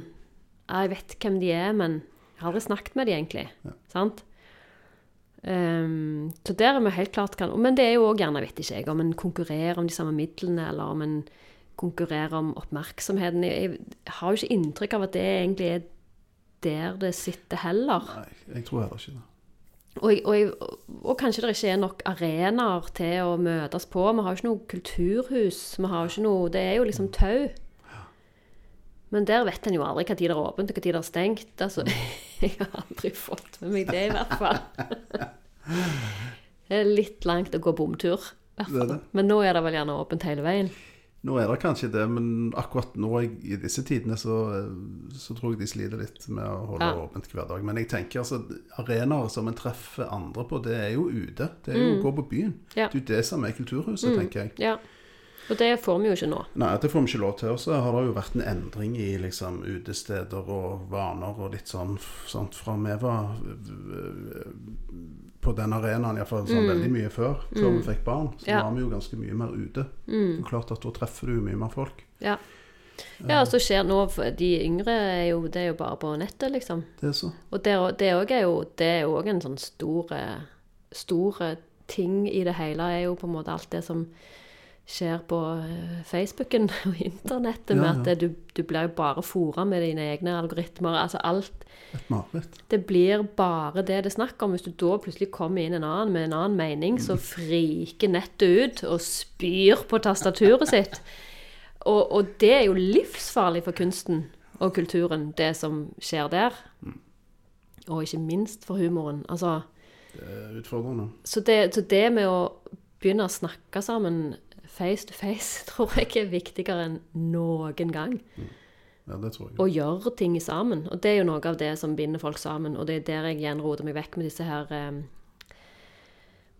Jeg vet hvem de er, men jeg har aldri snakket med de egentlig. Sant? Um, så der er vi helt klart kan, Men det er jo òg gjerne, vet ikke jeg, om en konkurrerer om de samme midlene, eller om en konkurrerer om oppmerksomheten. Jeg har jo ikke inntrykk av at det egentlig er der det sitter heller. Nei, jeg tror heller ikke det. Og, og, og kanskje det ikke er nok arenaer til å møtes på. Vi har jo ikke noe kulturhus. Vi har jo ikke noe, det er jo liksom tau. Men der vet en jo aldri hva tid det er åpent og tid det er stengt. Altså, jeg har aldri fått med meg det, i hvert fall. Det er litt langt å gå bomtur. Men nå er det vel gjerne åpent hele veien. Nå er det kanskje det, men akkurat nå i i disse tidene så, så tror jeg de sliter litt med å holde Ja. åpent hver dag. Men jeg tenker altså, arenaer som en treffer andre på, det er jo ute. Det er jo å gå på byen. Mm. Ja. Mm. Det er jo det som er kulturhuset, tenker jeg. Ja. Og det får vi jo ikke nå. Nei, det får vi ikke lov til. Og så har det jo vært en endring i liksom utesteder og vaner og litt sånn sant? fra vi var på den arenaen, iallfall sånn veldig mye før, før vi fikk barn, så Mm. Ja. Mm. var vi jo ganske mye mer ute. Det er klart at da treffer du mye mer folk. Ja. Ja, og så skjer nå De yngre er jo, det er jo bare på nettet, liksom. Det er så. Og det, det er jo det er jo en sånn store, store ting i det hele, er jo på en måte alt det som skjer på eh, Facebooken og internettet, med Ja, med at det, du, du blir jo bare fora med dine egne algoritmer. Altså alt Et mareritt. Det blir bare det det er snakk om. Hvis du da plutselig kommer inn en annen med en annen mening, så friker nettet ut og spyr på tastaturet sitt. Og, og det er jo livsfarlig for kunsten og kulturen, det som skjer der. Og ikke minst for humoren. Altså, Det er utfordrende. så, det, så det med å begynne å snakke sammen face to face, tror jeg er viktigere enn noen gang Ja, det tror jeg. Og gjøre ting sammen. Og det er jo noe av det som binder folk sammen. Og det er der jeg igjen roter meg vekk med disse her eh,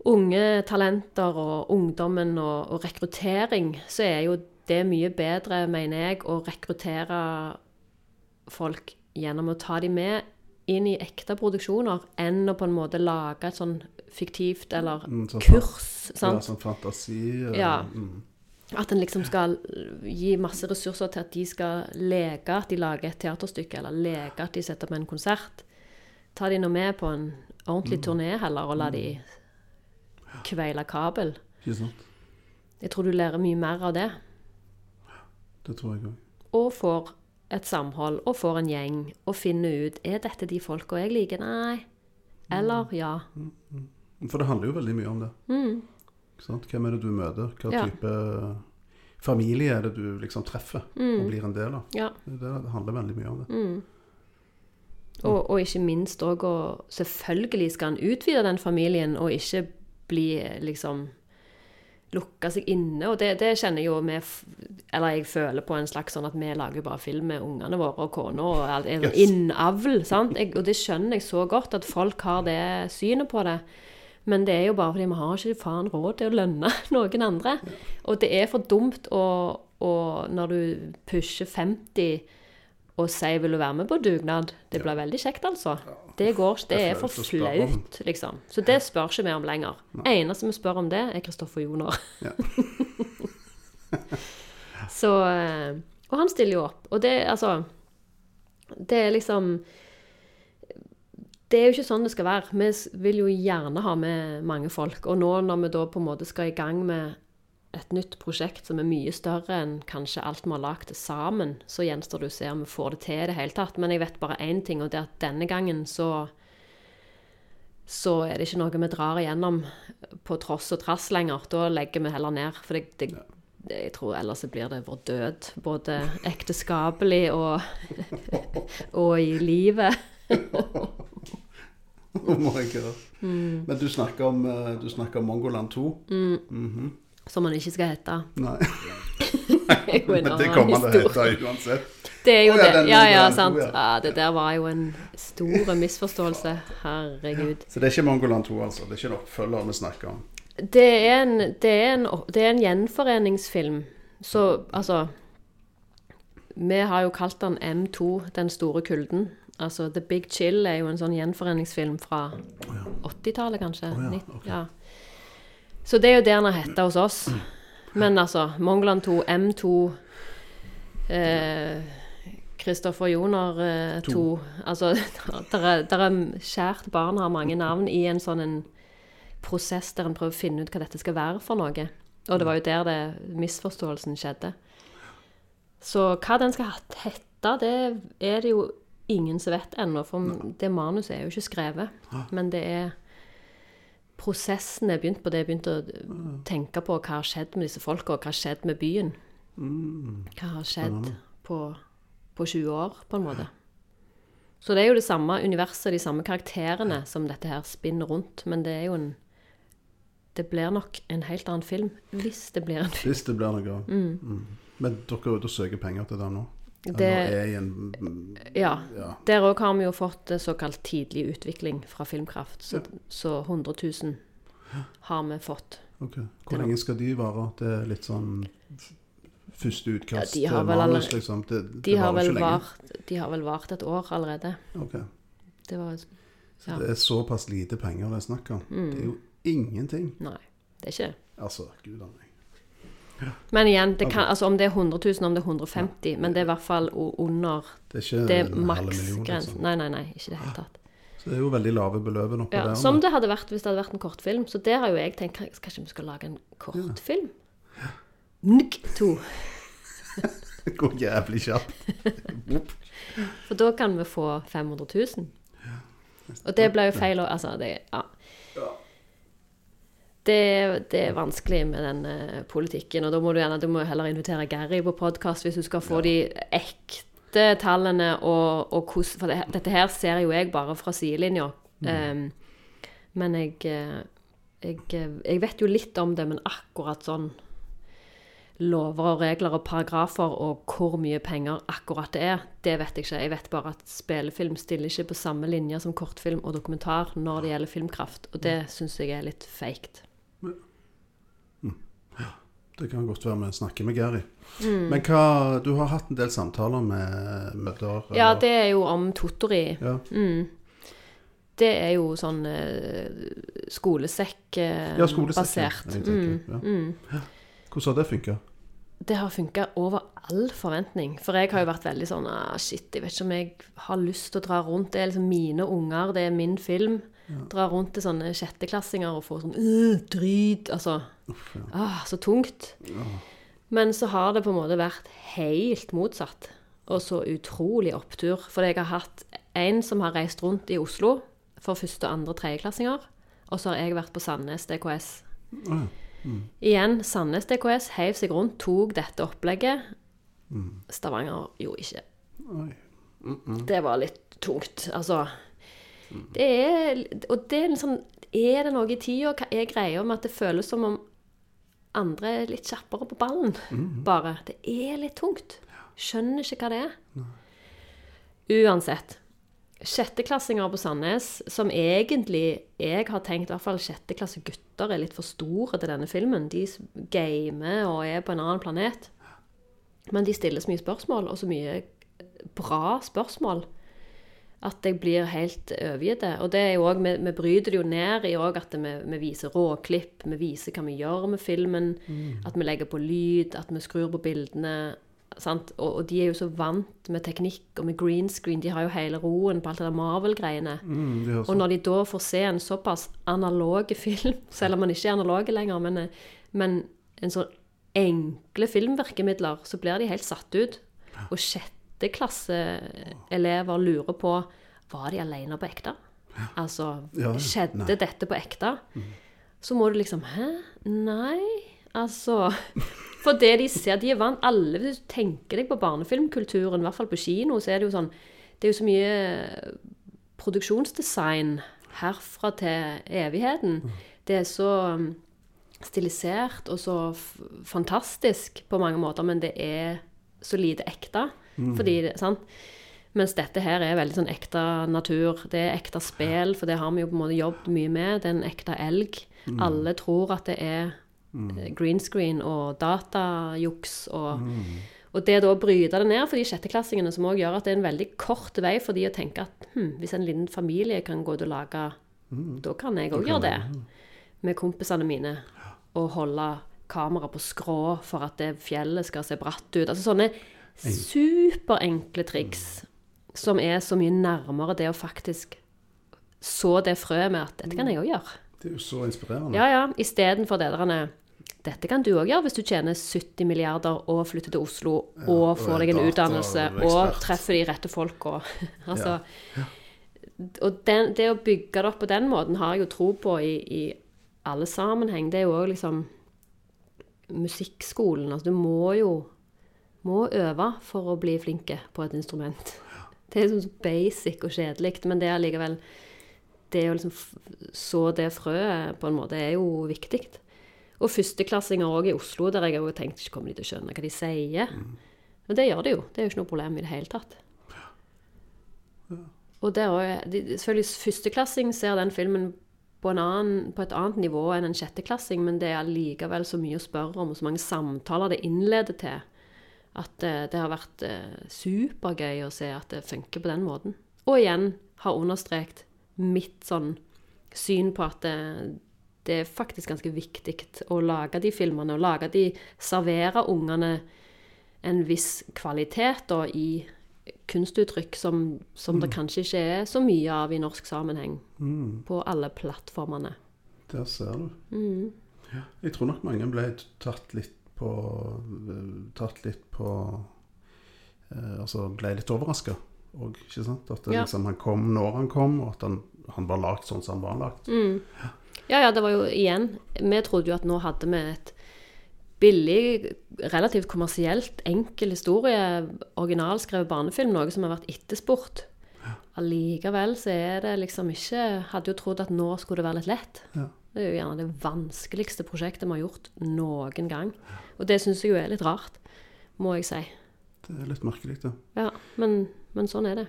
unge talenter og ungdommen og, og rekruttering. Så er jo det mye bedre, mener jeg, å rekruttere folk gjennom å ta dem med inn i ekte produksjoner, enn å på en måte lage et sånn fiktivt eller Mm, sånn kurs. Ja, sant? sånn fantasi. eller- Ja. Mm. At en liksom skal gi masse ressurser til at de skal leke at de lager et teaterstykke, eller leke at de setter opp en konsert. Ta de nå med på en ordentlig turné heller, og la de kveile kabel. Ikke sant? Jeg tror du lærer mye mer av det. Det tror jeg òg. Og får et samhold, og får en gjeng, og finner ut er dette de folka jeg liker. Nei. Eller ja. For det handler jo veldig mye om det. Ikke sant? Hvem er det du møter? Hva Mm. Ja. type familie er det du liksom treffer og blir en del av? ja. Det, det, handler veldig mye om det. Mm. Og, og ikke minst òg å Selvfølgelig skal en utvide den familien, og ikke bli liksom Lukke seg inne. Og det, det kjenner jo vi Eller jeg føler på en slags sånn at vi lager bare film med ungene våre og kona og alt- Yes. innavl. sant? Jeg, og det skjønner jeg så godt, at folk har det synet på det. Men det er jo bare fordi vi har ikke faen råd til å lønne noen andre. Og det er for dumt å, å når du pusher 50 og sier 'vil du være med på dugnad', det blir veldig kjekt, altså. Det, går, det er for flaut liksom. Så det spør ikke vi om lenger. Eneste vi spør om det, er Kristoffer Joner. Ja. Så eh, Og han stiller jo opp. Og det, altså Det er liksom Det er jo ikke sånn det skal være. Vi vil jo gjerne ha med mange folk. Og nå når vi da på en måte skal i gang med et nytt prosjekt som er mye større enn kanskje alt vi har lagd sammen, så gjenstår det å se om vi får det til i det hele tatt. Men jeg vet bare én ting, og det er at denne gangen så så er det ikke noe vi drar igjennom på tross og trass lenger. Da legger vi heller ned. For det, det, jeg tror ellers så blir det vår død. Både ekteskapelig og, og i livet. Oh. Mm. Men du snakker om, eh, du snakker om Mongoland 2. Som man ikke skal hete. Nei, men det kommer det til å hete uansett. Det er jo oh, ja, det. Ja, ja, sant. 2, ja. Ja, det der var jo en stor misforståelse. Herregud. Så det er ikke Mongoland 2, altså. Det er ikke en oppfølger vi snakker om. Det er en, det er en, det er en gjenforeningsfilm. Så altså Vi har jo kalt den M2, Den store kulden. Altså The Big Chill er jo en sånn gjenforeningsfilm fra 80-tallet, kanskje. Oh, ja, Nitt- ok. ja. Så det er jo det den har hetta hos oss. Men altså, Mongoland 2, M2 eh, Kristoffer Joner eh, 2 Altså, der er, der er Kjært barn har mange navn i en sånn en prosess der en prøver å finne ut hva dette skal være for noe. Og det var jo der det misforståelsen skjedde. Så hva den skal hete, det er det jo ingen som vet ennå. For det manuset er jo ikke skrevet. Men det er prosessen jeg begynte på. Det jeg begynte å tenke på hva har skjedd med disse folka, hva har skjedd med byen. Hva har skjedd på, på 20 år, på en måte. Så det er jo det samme universet, de samme karakterene som dette her spinner rundt. Men det er jo en Det blir nok en helt annen film, hvis det blir en film. Hvis det blir noe Mm. Mm. Men dere er ute og søker penger til det nå? Det- en Ja. Ja. Der òg har vi jo fått eh, såkalt tidlig utvikling fra Filmkraft. Så, så 100 000 har vi fått. Okay. Hvor lenge skal de vare? Det er litt sånn første utkast Ja, til alle- manus, liksom. Det, De det har, vel vart, de har vel vart et år allerede. Okay. Det var Ja. det er såpass lite penger det er snakk om. Det er jo ingenting. Nei, det er ikke det. Altså, gud a meg. Men igjen, det kan, altså om det er 100 000, om det er 150 men det er i hvert fall under Det er ikke Det maksgrensen. liksom. Nei, nei, nei, ikke i det hele tatt. Så det er jo veldig lave beløp nå. Ja, der. som det hadde vært hvis det hadde vært en kortfilm. Så der har jo jeg tenkt kan- kanskje vi skal lage en kortfilm? ja to. Det går jævlig kjapt. For da kan vi få 500 000. Og det ble jo feil Altså, det Ja. Det, det er vanskelig med den eh, politikken, og da må du gjerne du må heller invitere Gary på podkast hvis du skal få de ekte tallene og, og hvordan For det, dette her ser jo jeg bare fra sidelinja. Um, men jeg, eh, jeg eh, Jeg vet jo litt om det, men akkurat sånn lover og regler og paragrafer og hvor mye penger akkurat det er, det vet jeg ikke. Jeg vet bare at spillefilm stiller ikke på samme linje som kortfilm og dokumentar når det gjelder filmkraft, og det syns jeg er litt feigt. Det kan godt være vi snakker med Gary. Mm. Men hva Du har hatt en del samtaler med mødre? Ja, det er jo om Totori. ja. Det er jo sånn skolesekkbasert. skolesekk-basert. Ja, skolesekk, ja, ja. Mm. Hvordan har det funka? Det har funka over all forventning. For jeg har jo vært veldig sånn ah, Shit, jeg vet ikke om jeg har lyst til å dra rundt. Det er liksom mine unger, det er min film. Dra rundt til sånne sjetteklassinger og få sånn øh, drit. Altså. Ah, så tungt. Men så har det på en måte vært helt motsatt. Og så utrolig opptur. For jeg har hatt en som har reist rundt i Oslo for første, andre, tredjeklassinger. Og så har jeg vært på Sandnes DKS. Igjen, Sandnes DKS heiv seg rundt, tok dette opplegget. Stavanger gjorde ikke. Det var litt tungt. Altså Det er Og det er liksom Er det noe i tida? Hva er greia med at det føles som om andre er litt kjappere på ballen? Bare. Det er litt tungt. Skjønner ikke hva det er. Uansett. Sjetteklassinger på Sandnes, som egentlig jeg har tenkt, i hvert fall sjetteklasse gutter er litt for store til denne filmen. De gamer og er på en annen planet. Men de stiller så mye spørsmål, og så mye bra spørsmål, at jeg blir helt overgitt. Og det er jo også, vi, vi bryter det jo ned i at vi, vi viser råklipp, vi viser hva vi gjør med filmen, at vi legger på lyd, at vi skrur på bildene. Sant? Og, og de er jo så vant med teknikk og med green screen. De har jo hele roen på alt det der Marvel-greiene. Mm, Og sånn- når de da får se en såpass analog film, selv om man ikke er analog lenger, men, men en sånn enkle filmvirkemidler, så blir de helt satt ut. Og sjetteklasseelever lurer på var de alene på ekte. Altså, Ja, skjedde nei. dette på ekte? Så må du liksom Hæ? Nei? Altså For det de ser De er vant Alle Hvis du tenker deg på barnefilmkulturen, i hvert fall på kino, så er det jo sånn Det er jo så mye produksjonsdesign herfra til evigheten. Det er så um, stilisert og så fantastisk på mange måter, men det er så lite ekte. Fordi det, sant? Mens dette her er veldig sånn ekte natur. Det er ekte spel, for det har vi jo på en måte jobbet mye med. Det er en ekte elg. Alle tror at det er eh, green screen og datajuks og Og det da bryte det ned for de sjetteklassingene, som òg gjør at det er en veldig kort vei for de å tenke at hm, hvis en liten familie kan gå ut og lage Da kan jeg òg gjøre det. Med kompisene mine. Og holde kamera på skrå for at det fjellet skal se bratt ut. Altså sånne superenkle triks som er så mye nærmere det å faktisk så det frøet med at dette kan jeg òg gjøre. Det er jo så inspirerende. Ja, ja. Istedenfor det der dette kan du òg gjøre hvis du tjener 70 milliarder og flytter til Oslo og og får er deg en utdannelse og treffer de rette folka. altså, Og den, det å bygge det opp på den måten har jeg jo tro på i, i alle sammenheng. Det er jo òg liksom musikkskolen. Altså, du må jo må øve for å bli flinke på et instrument. Det er sånn basic og kjedelig, men det er allikevel Det å liksom så det frøet på en måte er jo viktig. Og førsteklassinger òg i Oslo, der jeg har tenkt ikke kommer de til å skjønne hva de sier. Men det gjør de jo. Det er jo ikke noe problem i det hele tatt. Og der de, selvfølgelig Førsteklassing ser den filmen på, en annen, på et annet nivå enn en sjetteklassing, men det er allikevel så mye å spørre om, og så mange samtaler det innleder til, at eh, det har vært eh, supergøy å se at det funker på den måten. Og igjen har understreket mitt sånn syn på at det, det er faktisk ganske viktig å lage de filmene, og lage de Servere ungene en viss kvalitet da, i kunstuttrykk som, som det kanskje ikke er så mye av i norsk sammenheng. På alle plattformene. Der ser du. Mm. Ja. Jeg tror nok mange ble tatt litt på Tatt litt på eh, Altså ble litt overraska òg, ikke sant? At det, Ja. liksom, han kom når han kom, og at han, han var lagd sånn som han var lagd. Ja, ja, det var jo igjen Vi trodde jo at nå hadde vi et billig, relativt kommersielt enkel historie, originalskrevet barnefilm, noe som har vært etterspurt. Allikevel så er det liksom ikke Hadde jo trodd at nå skulle det være litt lett. Ja. Det er jo gjerne det vanskeligste prosjektet vi har gjort noen gang. Og det syns jeg jo er litt rart, må jeg si. Det er litt merkelig, det. Ja, men, men sånn er det.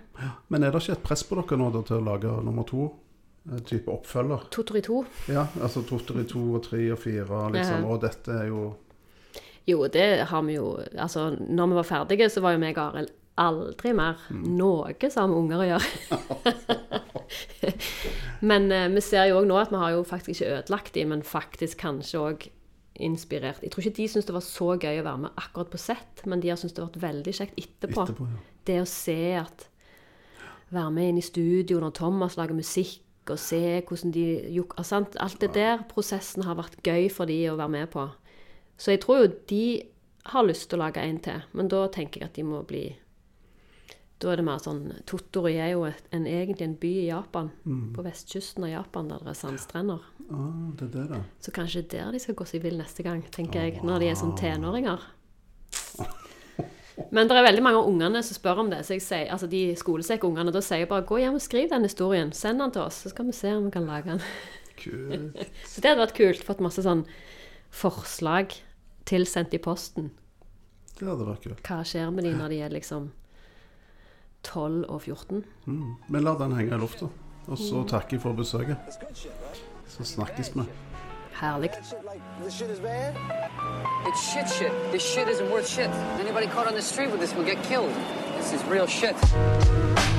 Men er det ikke et press på dere nå da, til å lage nummer to? En type oppfølger? Totori 2. Ja, altså Totori 2 og 3 og 4, liksom. Ja. Og dette er jo Jo, det har vi jo Altså, når vi var ferdige, så var jo meg og Arild aldri mer noe som har unger å gjøre. men eh, vi ser jo òg nå at vi har jo faktisk ikke ødelagt dem, men faktisk kanskje òg inspirert. Jeg tror ikke de syntes det var så gøy å være med akkurat på sett, men de har syntes det har vært veldig kjekt etterpå. etterpå. Ja. Det å se at Være med inn i studio når Thomas lager musikk, og se hvordan de altså, sant? Alt det der prosessen har vært gøy for de å være med på. Så jeg tror jo de har lyst til å lage en til, men da tenker jeg at de må bli Da er det mer sånn Tottori er jo en, egentlig en by i Japan, på vestkysten av Japan, der det er sandstrender. Ah, det er det, da. Så kanskje der de skal gå seg vill neste gang, tenker jeg, når de er sånn tenåringer. Men det er veldig mange av ungene som spør om det. Så jeg sier, altså de skolesekkungene, da sier jeg bare gå hjem og skriv den historien. Send den til oss, så skal vi se om vi kan lage den. Kult. Så det hadde vært kult. Fått masse sånn forslag tilsendt i posten. Det hadde vært kult. Hva skjer med de når de er liksom 12 og 14? Mm. Vi lar den henge i lufta. Og så takker jeg for besøket. Så snakkes vi. Herlig. This shit is bad? It's shit shit. This shit isn't worth shit. Anybody caught on the street with this will get killed. This is real shit.